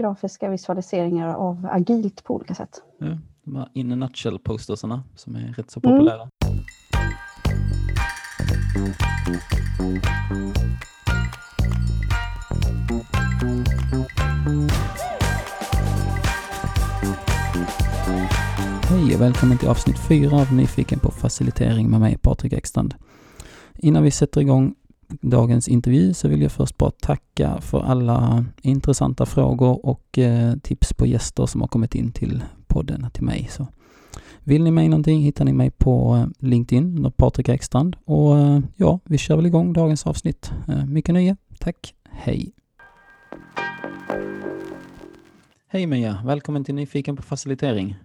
grafiska visualiseringar av agilt på olika sätt. Ja, de här in a nutshell-postersarna som är rätt så populära. Mm. Hej och välkommen till avsnitt 4 av Nyfiken på facilitering med mig Patrik Ekstrand. Innan vi sätter igång dagens intervju så vill jag först bara tacka för alla intressanta frågor och eh, tips på gäster som har kommit in till podden till mig. Så vill ni mig någonting hittar ni mig på eh, LinkedIn, Patrik Ekstrand. Och eh, ja, vi kör väl igång dagens avsnitt. Mycket nöje. Tack. Hej. Hej Mia, välkommen till Nyfiken på facilitering.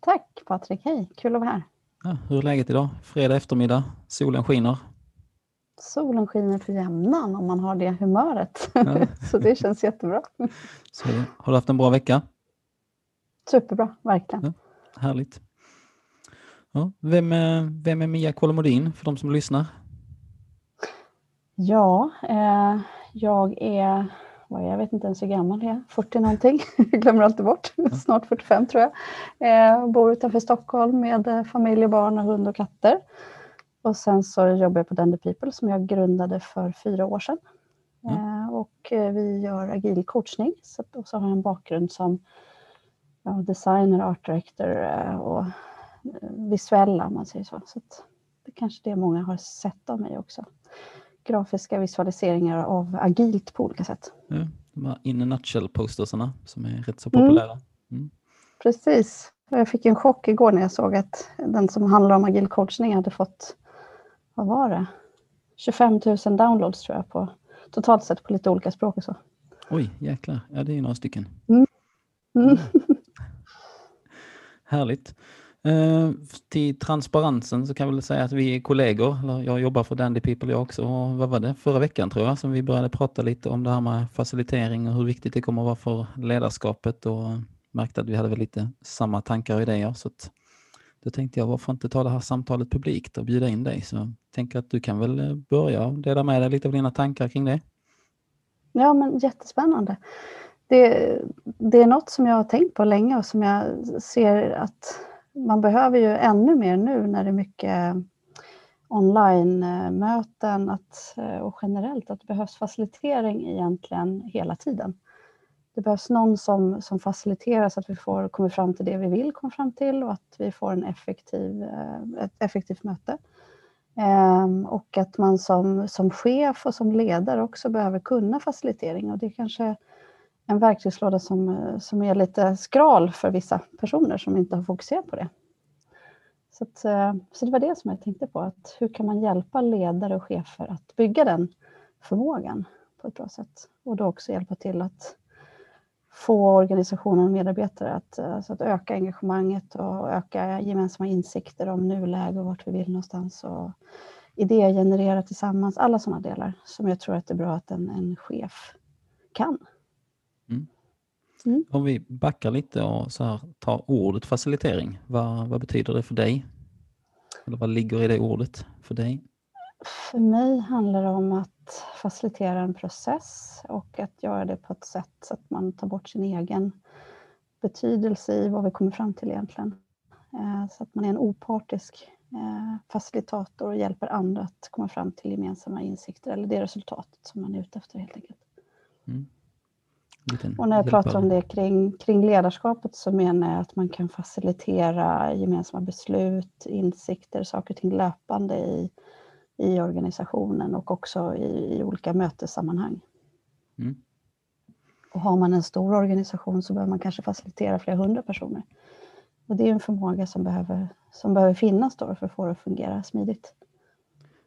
Tack Patrik, hej, kul att vara här. Ja, hur är läget idag? Fredag eftermiddag, solen skiner. Solen skiner för jämnan om man har det humöret. Ja. så det känns jättebra. Så, har du haft en bra vecka? Superbra, verkligen. Ja, härligt. Ja, vem, är, vem är Mia Kolomodin för de som lyssnar? Ja, eh, jag är vad jag vet inte ens hur gammal jag är, 40 någonting, jag glömmer alltid bort, snart 45 tror jag. Eh, bor utanför Stockholm med familj, barn, och hund och katter. Och sen så jobbar jag på Dender People som jag grundade för fyra år sedan. Mm. Eh, och eh, vi gör agil coachning så, och så har jag en bakgrund som ja, designer, art director eh, och visuella om man säger så. så det är kanske det många har sett av mig också grafiska visualiseringar av agilt på olika sätt. Ja, de här in a nutshell-postersarna som är rätt så mm. populära. Mm. Precis. Jag fick en chock igår när jag såg att den som handlar om agil coachning hade fått, vad var det, 25 000 downloads tror jag på totalt sett på lite olika språk och så. Oj, jäklar. Ja, det är några stycken. Mm. Mm. Härligt. Eh, till transparensen så kan jag väl säga att vi är kollegor. Jag jobbar för Dandy People jag också. Och vad var det? Förra veckan tror jag som vi började prata lite om det här med facilitering och hur viktigt det kommer att vara för ledarskapet och märkte att vi hade väl lite samma tankar och idéer. Så att, då tänkte jag varför inte ta det här samtalet publikt och bjuda in dig. Så jag tänker att du kan väl eh, börja och dela med dig lite av dina tankar kring det. Ja, men jättespännande. Det, det är något som jag har tänkt på länge och som jag ser att man behöver ju ännu mer nu när det är mycket eh, online-möten att, eh, och generellt att det behövs facilitering egentligen hela tiden. Det behövs någon som, som faciliterar så att vi får, kommer fram till det vi vill komma fram till och att vi får en effektiv, eh, ett effektivt möte. Ehm, och att man som, som chef och som ledare också behöver kunna facilitering och det är kanske en verktygslåda som, eh, som är lite skral för vissa personer som inte har fokuserat på det. Så, att, eh, så det var det som jag tänkte på, att hur kan man hjälpa ledare och chefer att bygga den förmågan på ett bra sätt och då också hjälpa till att få organisationen och medarbetare att, alltså att öka engagemanget och öka gemensamma insikter om nuläge och vart vi vill någonstans och idéer generera tillsammans, alla sådana delar som jag tror att det är bra att en, en chef kan. Mm. Mm. Om vi backar lite och så här, tar ordet facilitering, vad, vad betyder det för dig? Eller vad ligger i det ordet för dig? För mig handlar det om att facilitera en process och att göra det på ett sätt så att man tar bort sin egen betydelse i vad vi kommer fram till egentligen. Eh, så att man är en opartisk eh, facilitator och hjälper andra att komma fram till gemensamma insikter eller det resultatet som man är ute efter helt enkelt. Mm. Och när jag pratar om det kring, kring ledarskapet så menar jag att man kan facilitera gemensamma beslut, insikter, saker och ting löpande i, i organisationen och också i, i olika mötessammanhang. Mm. Och har man en stor organisation så behöver man kanske facilitera flera hundra personer. Och det är en förmåga som behöver, som behöver finnas då för att få det att fungera smidigt.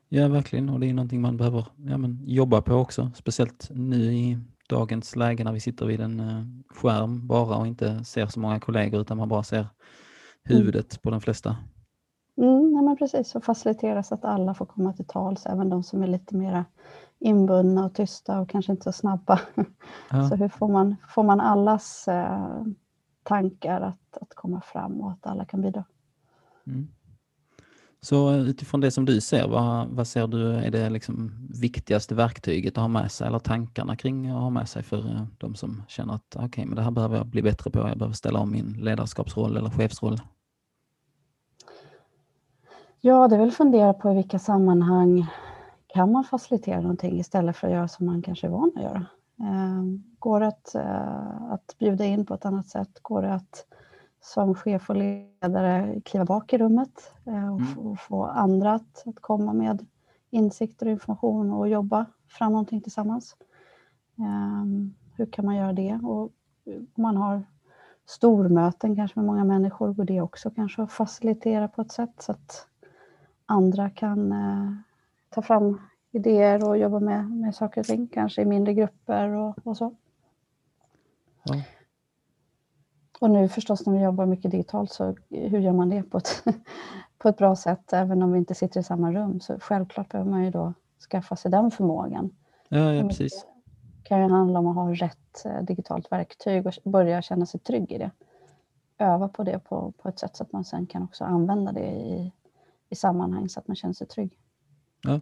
Ja, verkligen. Och det är någonting man behöver ja, men, jobba på också, speciellt nu i dagens läge när vi sitter vid en eh, skärm bara och inte ser så många kollegor utan man bara ser mm. huvudet mm. på de flesta. Mm, nej men precis, och facilitera så att alla får komma till tals, även de som är lite mer inbundna och tysta och kanske inte så snabba. Ja. Så hur får man, får man allas eh, tankar att, att komma fram och att alla kan bidra? Mm. Så utifrån det som du ser, vad, vad ser du är det liksom viktigaste verktyget att ha med sig eller tankarna kring att ha med sig för eh, de som känner att okej, okay, men det här behöver jag bli bättre på, jag behöver ställa om min ledarskapsroll eller chefsroll? Ja, det är väl fundera på i vilka sammanhang kan man facilitera någonting istället för att göra som man kanske är van att göra. Ehm, går det att, eh, att bjuda in på ett annat sätt? Går det att som chef och ledare kliva bak i rummet eh, och, mm. och få andra att, att, komma med insikter och information och jobba fram någonting tillsammans. Um, hur kan man göra det? Och om man har stormöten kanske med många människor, går det också kanske att facilitera på ett sätt så att andra kan uh, ta fram idéer och jobba med, med saker och ting, kanske i mindre grupper och, och så. Ja. Och nu förstås när vi jobbar mycket digitalt, så hur gör man det på ett, på ett bra sätt, även om vi inte sitter i samma rum? Så självklart behöver man ju då skaffa sig den förmågan. Ja, ja precis. Det kan ju handla om att ha rätt eh, digitalt verktyg och börja känna sig trygg i det. Öva på det på, på ett sätt så att man sen kan också använda det i, i sammanhang så att man känner sig trygg. Ja,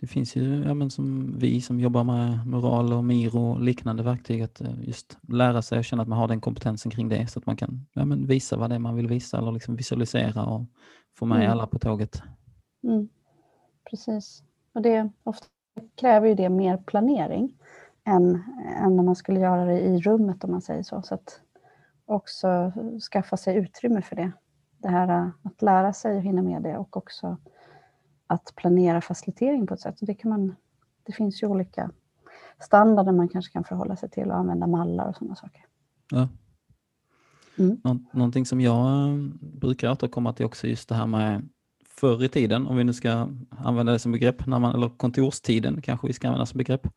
det finns ju, ja, men som vi som jobbar med moral och MIR och liknande verktyg, att eh, just lära sig och känna att man har den kompetensen kring det så att man kan ja, men visa vad det är man vill visa eller liksom visualisera och få med mm. alla på tåget. Mm. Precis. Och det ofta kräver ju det mer planering än, än när man skulle göra det i rummet om man säger så. Så att också skaffa sig utrymme för det. Det här eh, att lära sig och hinna med det och också att planera facilitering på ett sätt. det, kan man, det finns ju olika standarder man kanske kan förhålla sig till och använda mallar och sådana saker. Ja. Mm. Nå någonting som jag eh, brukar återkomma till också just det här med förr i tiden, om vi nu ska använda det som begrepp, när man, eller kontorstiden kanske vi ska använda som begrepp.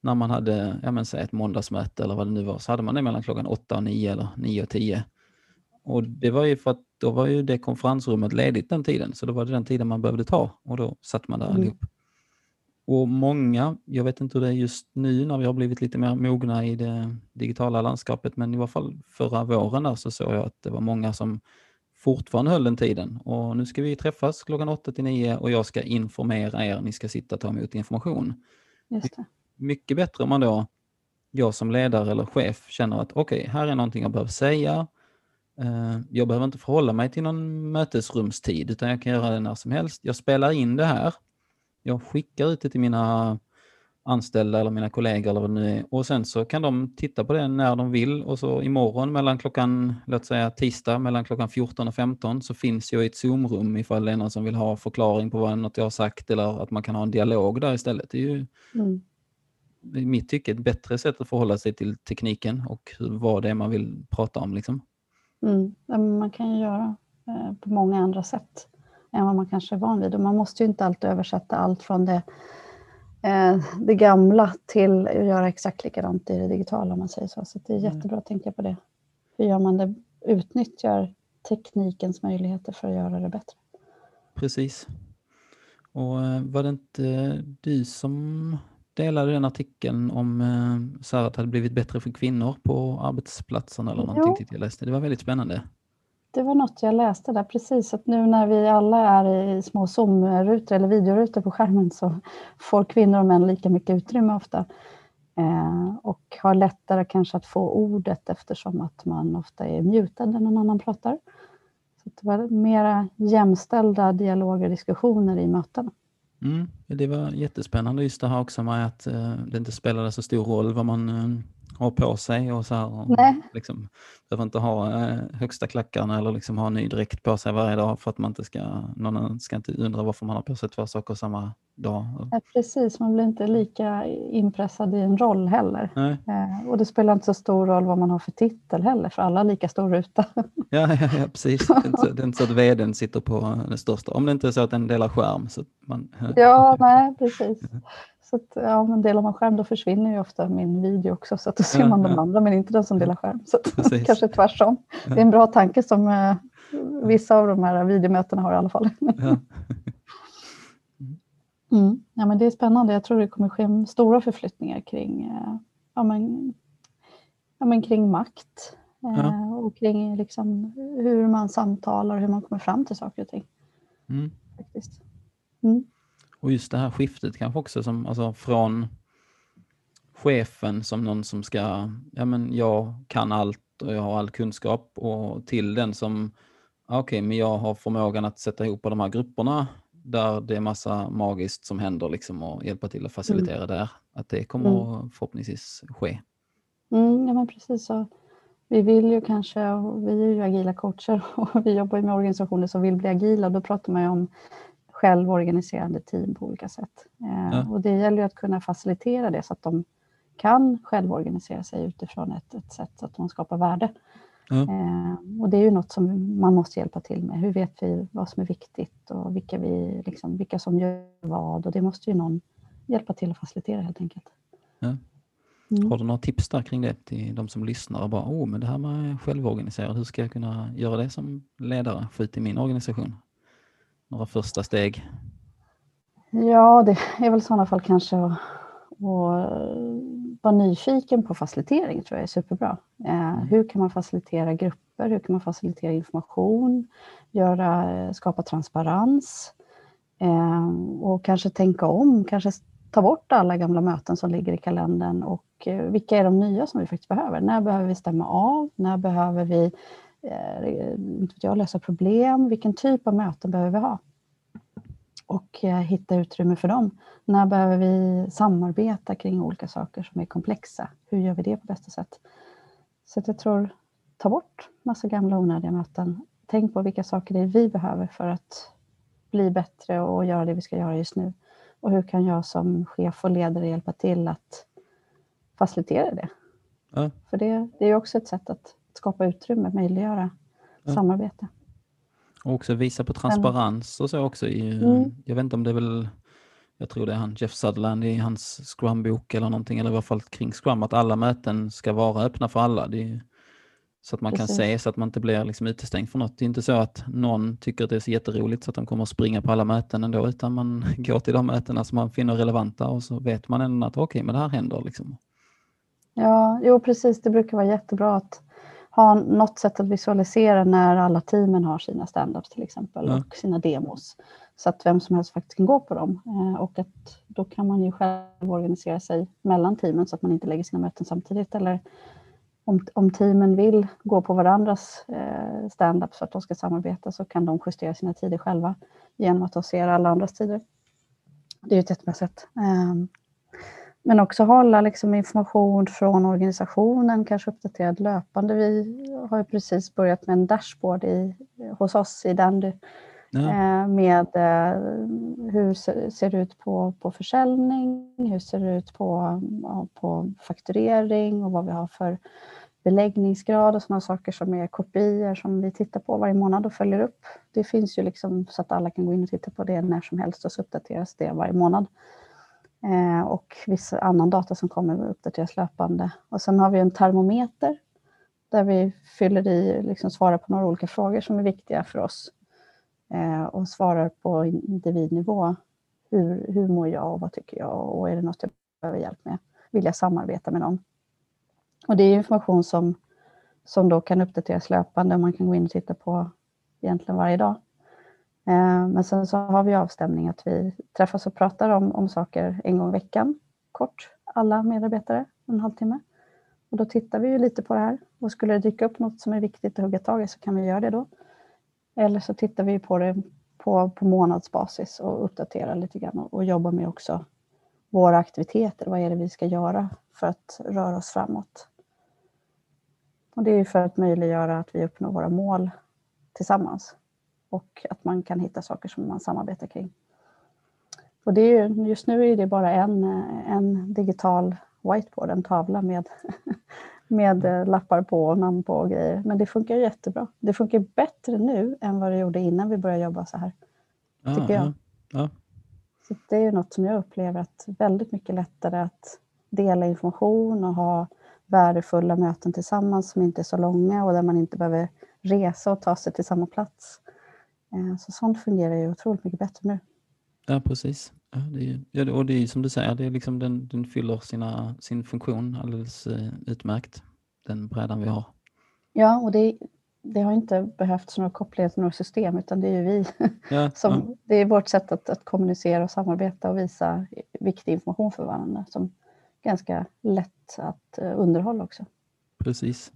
När man hade, ja men säg ett måndagsmöte eller vad det nu var, så hade man det mellan klockan 8 och 9 eller 9 och 10. Och det var ju för att då var ju det konferensrummet ledigt den tiden, så då var det den tiden man behövde ta och då satt man där mm. allihop. Och många, jag vet inte hur det är just nu när vi har blivit lite mer mogna i det digitala landskapet, men i alla fall förra våren där så såg jag att det var många som fortfarande höll den tiden. Och nu ska vi träffas klockan 8 till 9 och jag ska informera er, ni ska sitta och ta emot information. Just det. Mycket bättre om man då, jag som ledare eller chef känner att okej, okay, här är någonting jag behöver säga, jag behöver inte förhålla mig till någon mötesrumstid utan jag kan göra det när som helst. Jag spelar in det här. Jag skickar ut det till mina anställda eller mina kollegor eller vad det nu är och sen så kan de titta på det när de vill och så imorgon mellan klockan, låt säga tisdag mellan klockan 14 och 15 så finns jag i ett Zoom-rum ifall det är någon som vill ha förklaring på vad något jag har sagt eller att man kan ha en dialog där istället. Det är ju mm. i mitt tycke ett bättre sätt att förhålla sig till tekniken och vad det är man vill prata om. Liksom. Mm. Man kan ju göra eh, på många andra sätt än vad man kanske är van vid. Och man måste ju inte alltid översätta allt från det, eh, det gamla till att göra exakt likadant i det digitala om man säger så. Så det är mm. jättebra att tänka på det. Hur gör man det? Utnyttjar teknikens möjligheter för att göra det bättre. Precis. Och eh, var det inte du som delade den artikeln om eh, så att det hade blivit bättre för kvinnor på arbetsplatsen eller någonting. Jag läste. Det var väldigt spännande. Det var något jag läste där precis, att nu när vi alla är i små zoom-rutor eller videorutor på skärmen så får kvinnor och män lika mycket utrymme ofta. Eh, och har lättare kanske att få ordet eftersom att man ofta är mutad när någon annan pratar. Så det var mera jämställda dialoger och diskussioner i mötena. Mm, det var jättespännande just det här också med att eh, det inte spelade så stor roll vad man eh, har på sig och så här. Och, Nej. Liksom, behöver inte ha uh, högsta klackarna eller liksom ha ny dräkt på sig varje dag för att man inte ska, någon ska inte undra varför man har på sig två saker samma dag. Ja, precis, man blir inte lika inpressad i en roll heller. Eh, och det spelar inte så stor roll vad man har för titel heller, för alla har lika stor ruta. ja, ja, ja, precis. Det är, inte så, det är inte så att vdn sitter på den största, om det inte är så att den delar skärm. Så man, ja, nej, precis. Så att, ja, men delar man skärm då försvinner ju ofta min video också, så att då ser man ja, den andra men inte den som delar skärm. Så att, kanske tvärtom. Det är en bra tanke som eh, vissa av de här videomötena har i alla fall. Ja. Mm. Ja, men det är spännande. Jag tror det kommer ske stora förflyttningar kring, eh, ja, men, ja, men kring makt eh, ja. och kring liksom hur man samtalar och hur man kommer fram till saker och ting. Mm. Faktiskt. Mm. Och just det här skiftet kanske också som, alltså från chefen som någon som ska, ja men jag kan allt och jag har all kunskap och till den som, okej okay, men jag har förmågan att sätta ihop de här grupperna där det är massa magiskt som händer liksom och hjälpa till att facilitera mm. där. Att det kommer mm. förhoppningsvis ske. Mm, ja men precis så. Vi vill ju kanske, vi är ju agila coacher och vi jobbar med organisationer som vill bli agila och då pratar man ju om självorganiserande team på olika sätt. Eh, ja. Och det gäller ju att kunna facilitera det så att de kan självorganisera sig utifrån ett, ett sätt så att de skapar värde. Ja. Eh, och det är ju något som man måste hjälpa till med. Hur vet vi vad som är viktigt och vilka, vi, liksom, vilka som gör vad? Och det måste ju någon hjälpa till att facilitera helt enkelt. Ja. Mm. Har du några tips där kring det till de som lyssnar och bara, oh, men det här med självorganiserad, hur ska jag kunna göra det som ledare, få ut i min organisation? Några första steg? Ja, det är väl i sådana fall kanske att, att vara nyfiken på facilitering tror jag är superbra. Eh, mm. hur kan man facilitera grupper? Hur kan man facilitera information? Göra, skapa transparens? Eh, och kanske tänka om, kanske ta bort alla gamla möten som ligger i kalendern och eh, vilka är de nya som vi faktiskt behöver? När behöver vi stämma av? När behöver vi eh, jag, lösa problem? Vilken typ av möten behöver vi ha? Och eh, hitta utrymme för dem. När behöver vi samarbeta kring olika saker som är komplexa? Hur gör vi det på bästa sätt? Så jag tror, ta bort massa gamla onödiga möten. Tänk på vilka saker det är vi behöver för att bli bättre och göra det vi ska göra just nu. Och hur kan jag som chef och ledare hjälpa till att facilitera det? Ja. För det, det är också ett sätt att skapa utrymme, möjliggöra ja. samarbete. Och också visa på transparens och så också. I, mm. Jag vet inte om det är väl, jag tror det är han Jeff Sutherland i hans Scrum-bok eller någonting, eller i alla fall kring Scrum, att alla möten ska vara öppna för alla. Är, så att man Precis. kan se så att man inte blir liksom utestängd från något. Det är inte så att någon tycker att det är så jätteroligt så att de kommer att springa på alla möten ändå, utan man går till de mötena som man finner relevanta och så vet man ändå att okej, okay, men det här händer. Liksom. Ja, jo precis. Det brukar vara jättebra att ha något sätt att visualisera när alla teamen har sina standups till exempel ja. och sina demos. Så att vem som helst faktiskt kan gå på dem. Eh, och att då kan man ju själv organisera sig mellan teamen så att man inte lägger sina möten samtidigt eller om, om teamen vill gå på varandras eh, stand-up så att de ska samarbeta så kan de justera sina tider själva genom att de ser alla andras tider. Det är ett jättebra sätt. Men också hålla liksom information från organisationen, kanske uppdaterad löpande. Vi har ju precis börjat med en dashboard i, hos oss i Dandy ja. eh, med eh, hur ser det ut på, på försäljning, hur ser det ut på, på fakturering och vad vi har för beläggningsgrad och sådana saker som är kopior som vi tittar på varje månad och följer upp. Det finns ju liksom så att alla kan gå in och titta på det när som helst och så uppdateras det varje månad. Eh, och viss annan data som kommer uppdateras löpande. Och sen har vi en termometer där vi fyller i, liksom svarar på några olika frågor som är viktiga för oss eh, och svarar på individnivå. Hur, hur mår jag och vad tycker jag och är det något jag behöver hjälp med? Vill jag samarbeta med någon? Och det är information som, som då kan uppdateras löpande och man kan gå in och titta på egentligen varje dag. Eh, men sen så har vi avstämning att vi träffas och pratar om, om saker en gång i veckan, kort, alla medarbetare, en halvtimme. Och då tittar vi ju lite på det här och skulle det dyka upp något som är viktigt att hugga tag i så kan vi göra det då. Eller så tittar vi på det på, på månadsbasis och uppdaterar lite grann och, och jobbar med också våra aktiviteter. Vad är det vi ska göra för att röra oss framåt? Och det är för att möjliggöra att vi uppnår våra mål tillsammans och att man kan hitta saker som man samarbetar kring. Och det är ju, just nu är det bara en, en digital whiteboard, en tavla med, med lappar på och namn på och grejer. Men det funkar jättebra. Det funkar bättre nu än vad det gjorde innan vi började jobba så här. Ah, tycker jag. Ja, Så det är ju något som jag upplever att väldigt mycket lättare att dela information och ha värdefulla möten tillsammans som inte är så långa och där man inte behöver resa och ta sig till samma plats. Eh, så sånt fungerar ju otroligt mycket bättre nu. Ja, precis. Ja, det är, ja, och det är som du säger, det är liksom den, den fyller sina, sin funktion alldeles uh, utmärkt, den brädan vi har. Ja, och det, det har inte behövts några kopplingar till några system utan det är ju vi Ja, som, ja, det är vårt sätt att, att kommunicera och samarbeta och visa viktig information för varandra som är ganska lätt att eh, underhålla också. precis.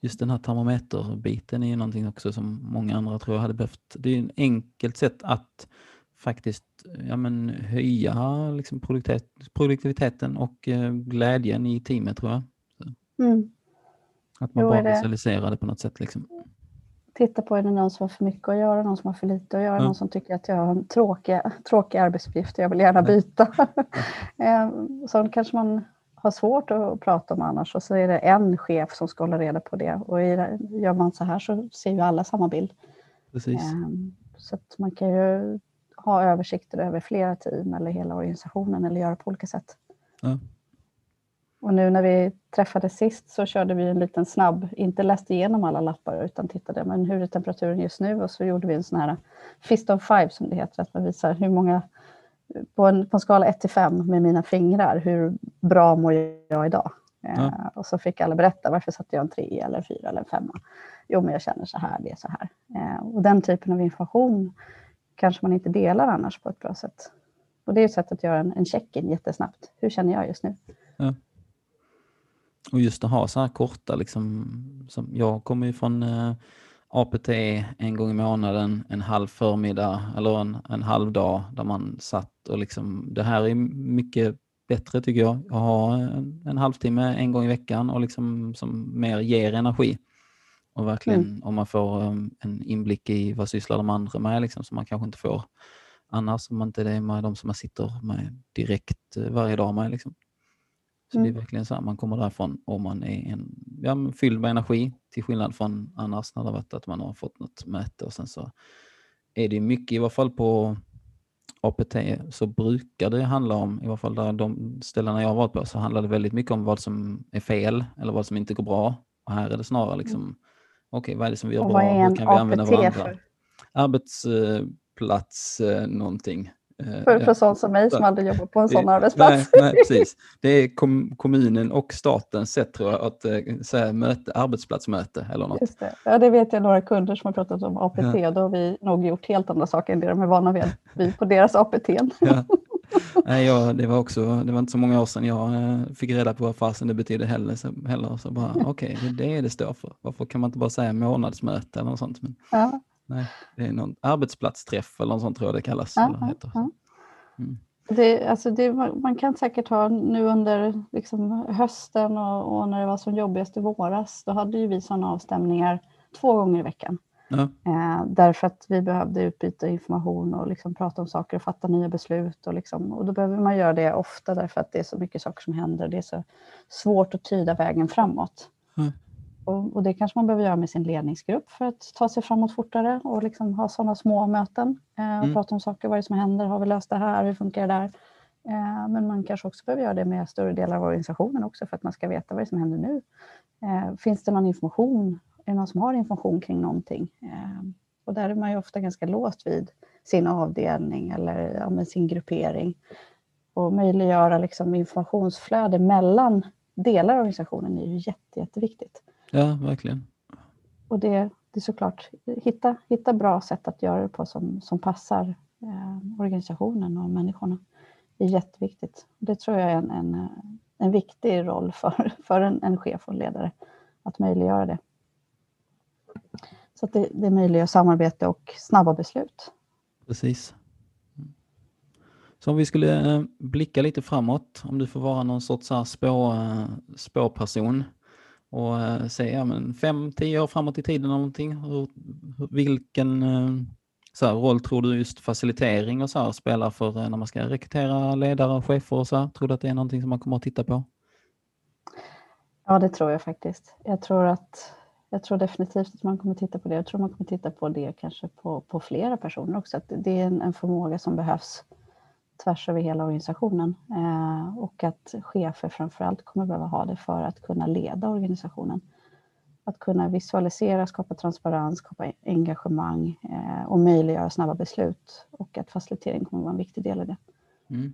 Just den här termometerbiten är ju någonting också som många andra tror jag hade behövt. Det är ett enkelt sätt att faktiskt ja, men, höja liksom, produktivitet, produktiviteten och eh, glädjen i teamet tror jag. Mm. Att man Jo, bara visualiserar det på något sätt. Liksom. Titta på är det någon som har för mycket att göra, någon som har för lite att göra, Ja. någon som tycker att jag har en tråkig, tråkig arbetsuppgift och jag vill gärna byta. Eh, så kanske man har svårt att prata om annars och så är det en chef som ska hålla reda på det och gör man så här så ser ju alla samma bild. Precis. Ehm, Så att man kan ju ha översikter över flera team eller hela organisationen eller göra på olika sätt. Ja. Och nu när vi träffades sist så körde vi en liten snabb, inte läste igenom alla lappar utan tittade, men hur är temperaturen just nu? Och så gjorde vi en sån här fist of five som det heter, att man visar hur många, på en, på en skala 1 till 5 med mina fingrar, hur bra mår jag idag? Ja. Eh, och så fick alla berätta, varför satte jag en 3 eller 4 eller 5? Jo, men jag känner så här, det är så här. Eh, och den typen av information kanske man inte delar annars på ett bra sätt. Och det är ett sätt att göra en, en check-in jättesnabbt. Hur känner jag just nu? Och just att ha så här korta, liksom, som jag kommer ju från eh, APT en gång i månaden, en halv förmiddag eller en, en halv dag där man satt och liksom, det här är mycket bättre tycker jag, att ha en, en halvtimme en gång i veckan och liksom som mer ger energi. Och verkligen om man får um, en inblick i vad sysslar de andra med, liksom, som man kanske inte får annars om man inte är med de som man sitter med direkt eh, varje dag med. Liksom. Så det är Mm. verkligen så här, man kommer därifrån och man är en, ja, men fylld med energi till skillnad från annars när det har varit att man har fått något möte och sen så är det mycket, i alla fall på APT så brukar det handla om, i alla fall där de ställena jag har varit på, så handlar det väldigt mycket om vad som är fel eller vad som inte går bra. Och här är det snarare liksom, okej vad är det som vi gör Mm. Bra, hur kan vi använda APT varandra? för? Arbetsplats eh, någonting. Eh, För, ja. för sån som mig som aldrig jobbar på en sån arbetsplats. Nej, nej, precis. Det är kom, kommunen och statens sätt tror jag att eh, säga möte, arbetsplatsmöte eller något. Just det. Ja, det vet jag några kunder som har pratat om APT Ja. och då har vi nog gjort helt andra saker än det de är vana vid vi på deras APT. Ja. Nej, jag, det, var också, det var inte så många år sedan jag eh, fick reda på vad fasen det betydde heller. Så, heller, så bara, okej, det är det det står för. Varför kan man inte bara säga månadsmöte eller något sånt? Men, Ja, nej, det är någon arbetsplatsträff eller något sånt tror jag det kallas. Ja, ja. Mm. det, alltså det, man kan säkert ha nu under liksom hösten och, och när det var som jobbigast i våras, då hade ju vi sådana avstämningar två gånger i veckan. Ja, Eh, därför att vi behövde utbyta information och liksom prata om saker och fatta nya beslut. Och, liksom, och då behöver man göra det ofta därför att det är så mycket saker som händer det är så svårt att tyda vägen framåt. Mm. Och, och det kanske man behöver göra med sin ledningsgrupp för att ta sig framåt fortare och liksom ha sådana små möten eh, och Mm. prata om saker. Vad är det som händer? Har vi löst det här? Hur funkar det där? Eh, men man kanske också behöver göra det med större delar av organisationen också för att man ska veta vad det är som händer nu. Eh, finns det någon information? Är det någon som har information kring någonting? Eh, och där är man ju ofta ganska låst vid sin avdelning eller ja, sin gruppering. Och möjliggöra liksom informationsflöde mellan delar av organisationen är ju jätte, jätteviktigt. Ja verkligen. Och det, det är såklart, hitta, hitta bra sätt att göra det på som, som passar eh, organisationen och människorna. Det är jätteviktigt. Det tror jag är en, en, en viktig roll för, för en, en chef och ledare, att möjliggöra det. Så att det, det möjliggör samarbete och snabba beslut. Precis. Så om vi skulle eh, blicka lite framåt, om du får vara någon sorts här spå, eh, spårperson och se säga ja, men fem, tio år framåt i tiden någonting. Hur, vilken eh, så här, roll tror du just facilitering och så här spelar för eh, när man ska rekrytera ledare och chefer och så här? Tror du att det är någonting som man kommer att titta på? Ja, det tror jag faktiskt. Jag tror, att, jag tror definitivt att man kommer titta på det. Jag tror man kommer titta på det kanske på, på flera personer också. Att det är en, en förmåga som behövs tvärs över hela organisationen. Eh, och att chefer framför allt kommer behöva ha det för att kunna leda organisationen. Att kunna visualisera, skapa transparens, skapa engagemang eh, och möjliggöra snabba beslut. Och att facilitering kommer vara en viktig del i det. Mm.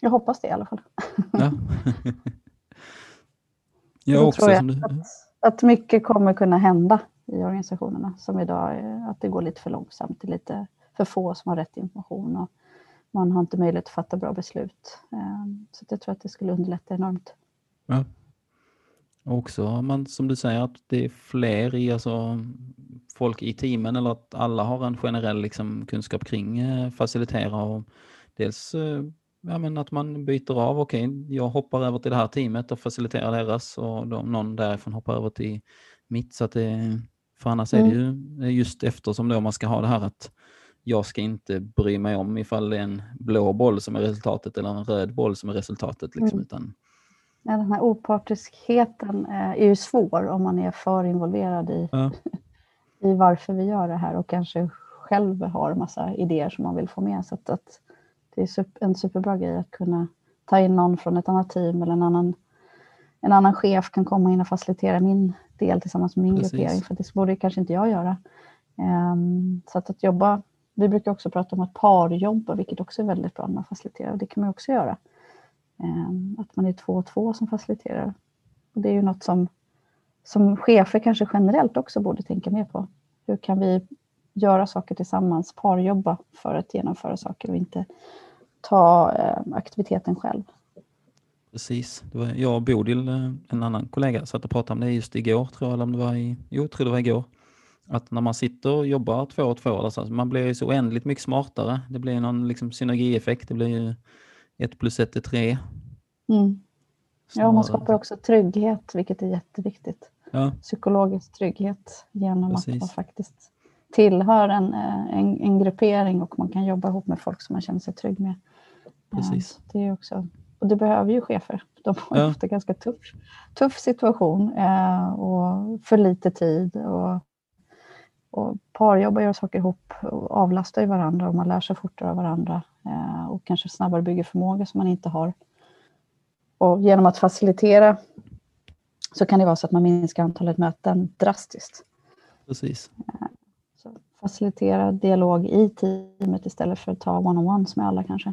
Jag hoppas det i alla fall. Ja. Jag också. tror jag att, att mycket kommer kunna hända i organisationerna som idag, att det går lite för långsamt. Det är lite för få som har rätt information och man har inte möjlighet att fatta bra beslut. Ehm, så jag tror att det skulle underlätta enormt. Ja. Och också man, som du säger att det är fler i, alltså, folk i teamen eller att alla har en generell liksom, kunskap kring eh, facilitera och dels eh, ja, men att man byter av, okej jag hoppar över till det här teamet och faciliterar deras och då, någon därifrån hoppar över till mitt. Så att det, för annars är det ju eh, just eftersom då man ska ha det här att jag ska inte bry mig om ifall det är en blå boll som är resultatet eller en röd boll som är resultatet. Liksom, Mm. utan, Ja, den här opartiskheten eh, är ju svår om man är för involverad i, Ja. i varför vi gör det här och kanske själv har en massa idéer som man vill få med. Så att, att det är en superbra grej att kunna ta in någon från ett annat team eller en annan, en annan chef kan komma in och facilitera min del tillsammans med min Precis. gruppering. För det borde kanske inte jag göra. Ehm, så att, att jobba, vi brukar också prata om att parjobba, vilket också är väldigt bra när man faciliterar. Det kan man också göra. Ehm, Att man är två och två som faciliterar. Och det är ju något som, som chefer kanske generellt också borde tänka mer på. Hur kan vi göra saker tillsammans, parjobba för att genomföra saker och inte ta eh, aktiviteten själv. Precis. Det var jag och Bodil, eh, en annan kollega, satt och pratade om det just igår, tror jag, eller om det var i, jo, tror det var igår. Att när man sitter och jobbar två och två, eller så, man blir ju så oändligt mycket smartare. Det blir någon liksom, synergieffekt, det blir ju ett plus ett är tre. Mm. Ja, man skapar också trygghet, vilket är jätteviktigt. Ja, Psykologisk trygghet genom att Precis. man faktiskt tillhör en, eh, en, en gruppering och man kan jobba ihop med folk som man känner sig trygg med. Eh, Precis. Det är också, och det behöver ju chefer. De har Ja. ofta ganska tuff, tuff situation eh, och för lite tid. Och, och parjobbar, gör saker ihop och avlastar ju varandra och man lär sig fortare av varandra eh, och kanske snabbare bygger förmåga som man inte har. Och genom att facilitera så kan det vara så att man minskar antalet möten drastiskt. precis. Så facilitera dialog i teamet istället för att ta one-on-ones med alla kanske.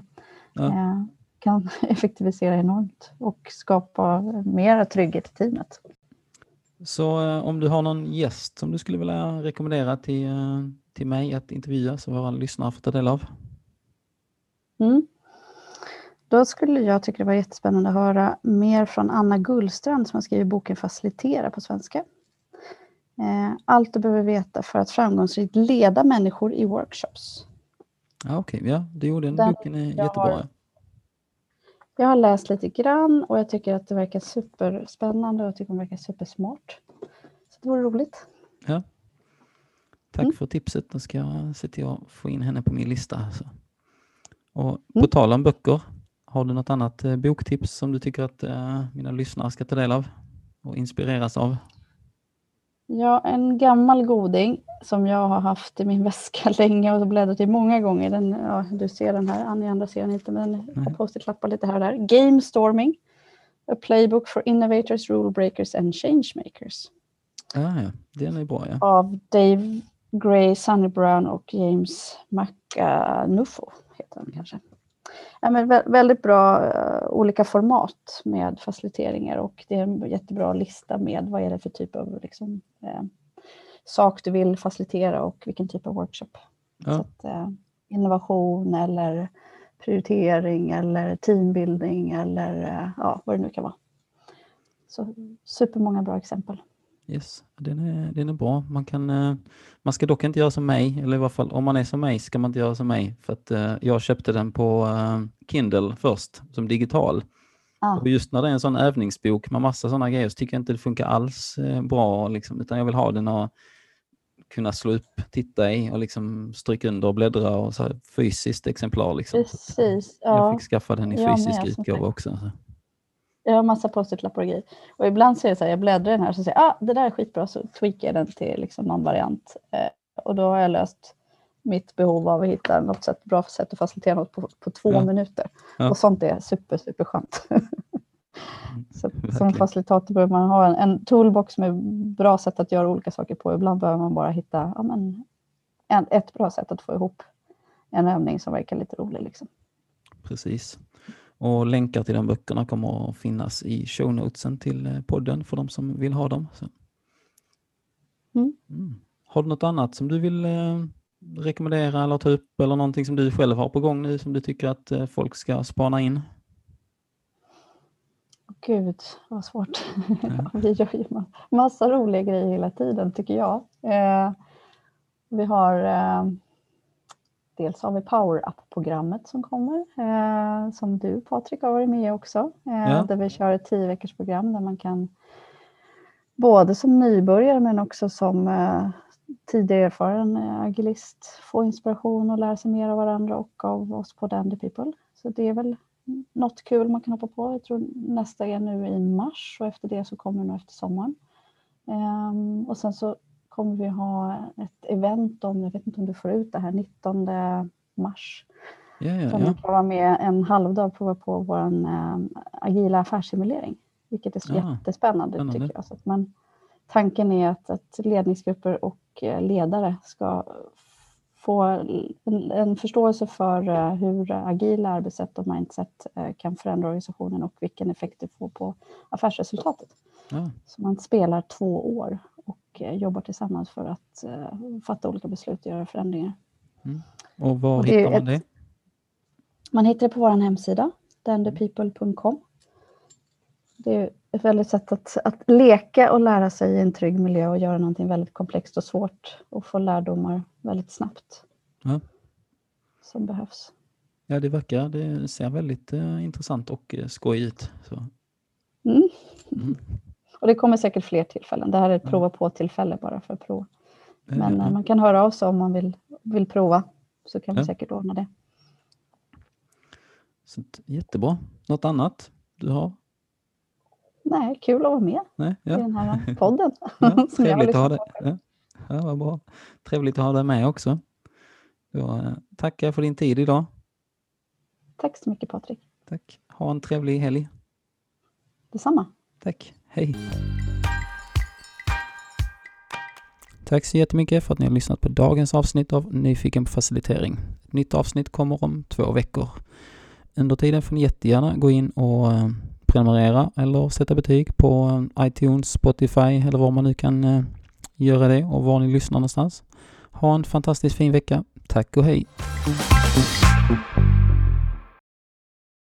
Ja. Kan effektivisera enormt och skapa mer trygghet i teamet. Så eh, om du har någon gäst som du skulle vilja rekommendera till, eh, till mig att intervjua så våra lyssnare får ta del av. Mm. Då skulle jag tycka det var jättespännande att höra mer från Anna Gullstrand som har skrivit boken Facilitera på svenska. Eh, Allt du behöver veta för att framgångsrikt leda människor i workshops. Ja, Okej, ja, du gjorde den. Den Boken är jättebra. har- Jag har läst lite grann och jag tycker att det verkar superspännande och jag tycker den verkar supersmart. Så det vore roligt. Tack Mm. för tipset. Då ska jag se till att få in henne på min lista. Alltså. Och på Mm. tal om böcker, har du något annat eh, boktips som du tycker att eh, mina lyssnare ska ta del av och inspireras av? Ja, en gammal goding som jag har haft i min väska länge och bläddrat i många gånger. Den, ja, du ser den här, Annie andra ser den inte, men den har post-it-lappar lite här och där. Game Storming, A Playbook for Innovators, Rule Breakers and Changemakers. Ah, ja, den är bra ja. Av Dave Gray, Sunny Brown och James McAnuffo heter han kanske. Ja, men vä- väldigt bra eh, olika format med faciliteringar och det är en jättebra lista med vad är det för typ av liksom, eh, sak du vill facilitera och vilken typ av workshop. Ja. att, eh, innovation eller prioritering eller teambuilding eller ja, vad det nu kan vara. Så supermånga bra exempel. Yes, den är, den är bra. Man, kan, eh, man ska dock inte göra som mig, eller i alla fall om man är som mig ska man inte göra som mig. För att eh, jag köpte den på eh, Kindle först, som digital. Ah, Och just när det är en sån övningsbok med massa sådana grejer så tycker jag inte det funkar alls bra. Liksom, utan jag vill ha den och kunna slå upp, titta i och liksom stryka under och bläddra och så fysiskt exemplar. Liksom. Att, precis. Jag Ja. fick skaffa den i jag fysisk utgåva också. Så. Jag har massa post-it-lappar och grejer. Och ibland så är det så här, jag bläddrar i den här och så säger jag, ah, det där är skitbra, så tweakar jag den till liksom någon variant. Eh, och då har jag löst mitt behov av att hitta något sätt, bra sätt att facilitera något på, på två Ja. minuter. Ja. Och sånt är super, super skönt. så, som facilitator behöver man ha en, en toolbox med bra sätt att göra olika saker på. Ibland behöver man bara hitta ja, men, en, ett bra sätt att få ihop en övning som verkar lite rolig. Liksom. Precis. Och länkar till de böckerna kommer att finnas i show notesen till eh, podden för de som vill ha dem. Mm. Mm. Har du något annat som du vill eh, rekommendera eller ta upp eller någonting som du själv har på gång nu som du tycker att eh, folk ska spana in? Gud, vad svårt. Ja. vi gör ju ma- massa roliga grejer hela tiden, tycker jag. Eh, vi har... Dels har vi Power Up-programmet som kommer, eh, som du Patrik har varit med i också. Eh, Ja. Där vi kör ett tio veckors program där man kan både som nybörjare men också som eh, tidigare erfaren eh, agilist få inspiration och lära sig mer av varandra och av oss på Dandy People. Så det är väl något kul man kan hoppa på. Jag tror nästa är nu i mars och efter det så kommer det nog efter sommaren. Ehm, och sen så kommer vi ha ett event om, jag vet inte om du får ut det här, 19 mars. Ja, ja, Som får vara med en halvdag och prova på vår eh, agila affärssimulering. Vilket är så Ah, jättespännande spännande. tycker jag. Så att man, tanken är att, att ledningsgrupper och eh, ledare ska få en, en förståelse för eh, hur agila arbetssätt och mindset eh, kan förändra organisationen och vilken effekt det får på affärsresultatet. Ja. Så man spelar två år och eh, jobbar tillsammans för att eh, fatta olika beslut och göra förändringar. Och var Och hittar man ett- det? Man hittar det på vår hemsida, dandypeople.com. Det är ett väldigt sätt att, att leka och lära sig i en trygg miljö och göra någonting väldigt komplext och svårt och få lärdomar väldigt snabbt. Ja. Som behövs. Ja, det verkar, det ser väldigt eh, intressant och eh, skoj ut. Så. Mm. Mm. Och det kommer säkert fler tillfällen. Det här är ett Ja. prova på-tillfälle bara för att prova. Eh, Men eh, man kan höra av sig om man vill, vill prova. Så kan vi Ja. säkert ordna det. Så, jättebra. Något annat du har? Nej, kul att vara med Nej? i Ja. den här podden. Ja, trevligt att ha dig. Ja. Ja, vad bra. Trevligt att ha dig med också. Då, tackar för din tid idag. Tack så mycket Patrik. Tack. Ha en trevlig helg. Detsamma. Tack. Hej. Tack så jättemycket för att ni har lyssnat på dagens avsnitt av Nyfiken på facilitering. Ett nytt avsnitt kommer om två veckor. Under tiden får ni jättegärna gå in och eh, prenumerera eller sätta betyg på eh, iTunes, Spotify eller var man nu kan eh, göra det och var ni lyssnar någonstans. Ha en fantastiskt fin vecka. Tack och hej!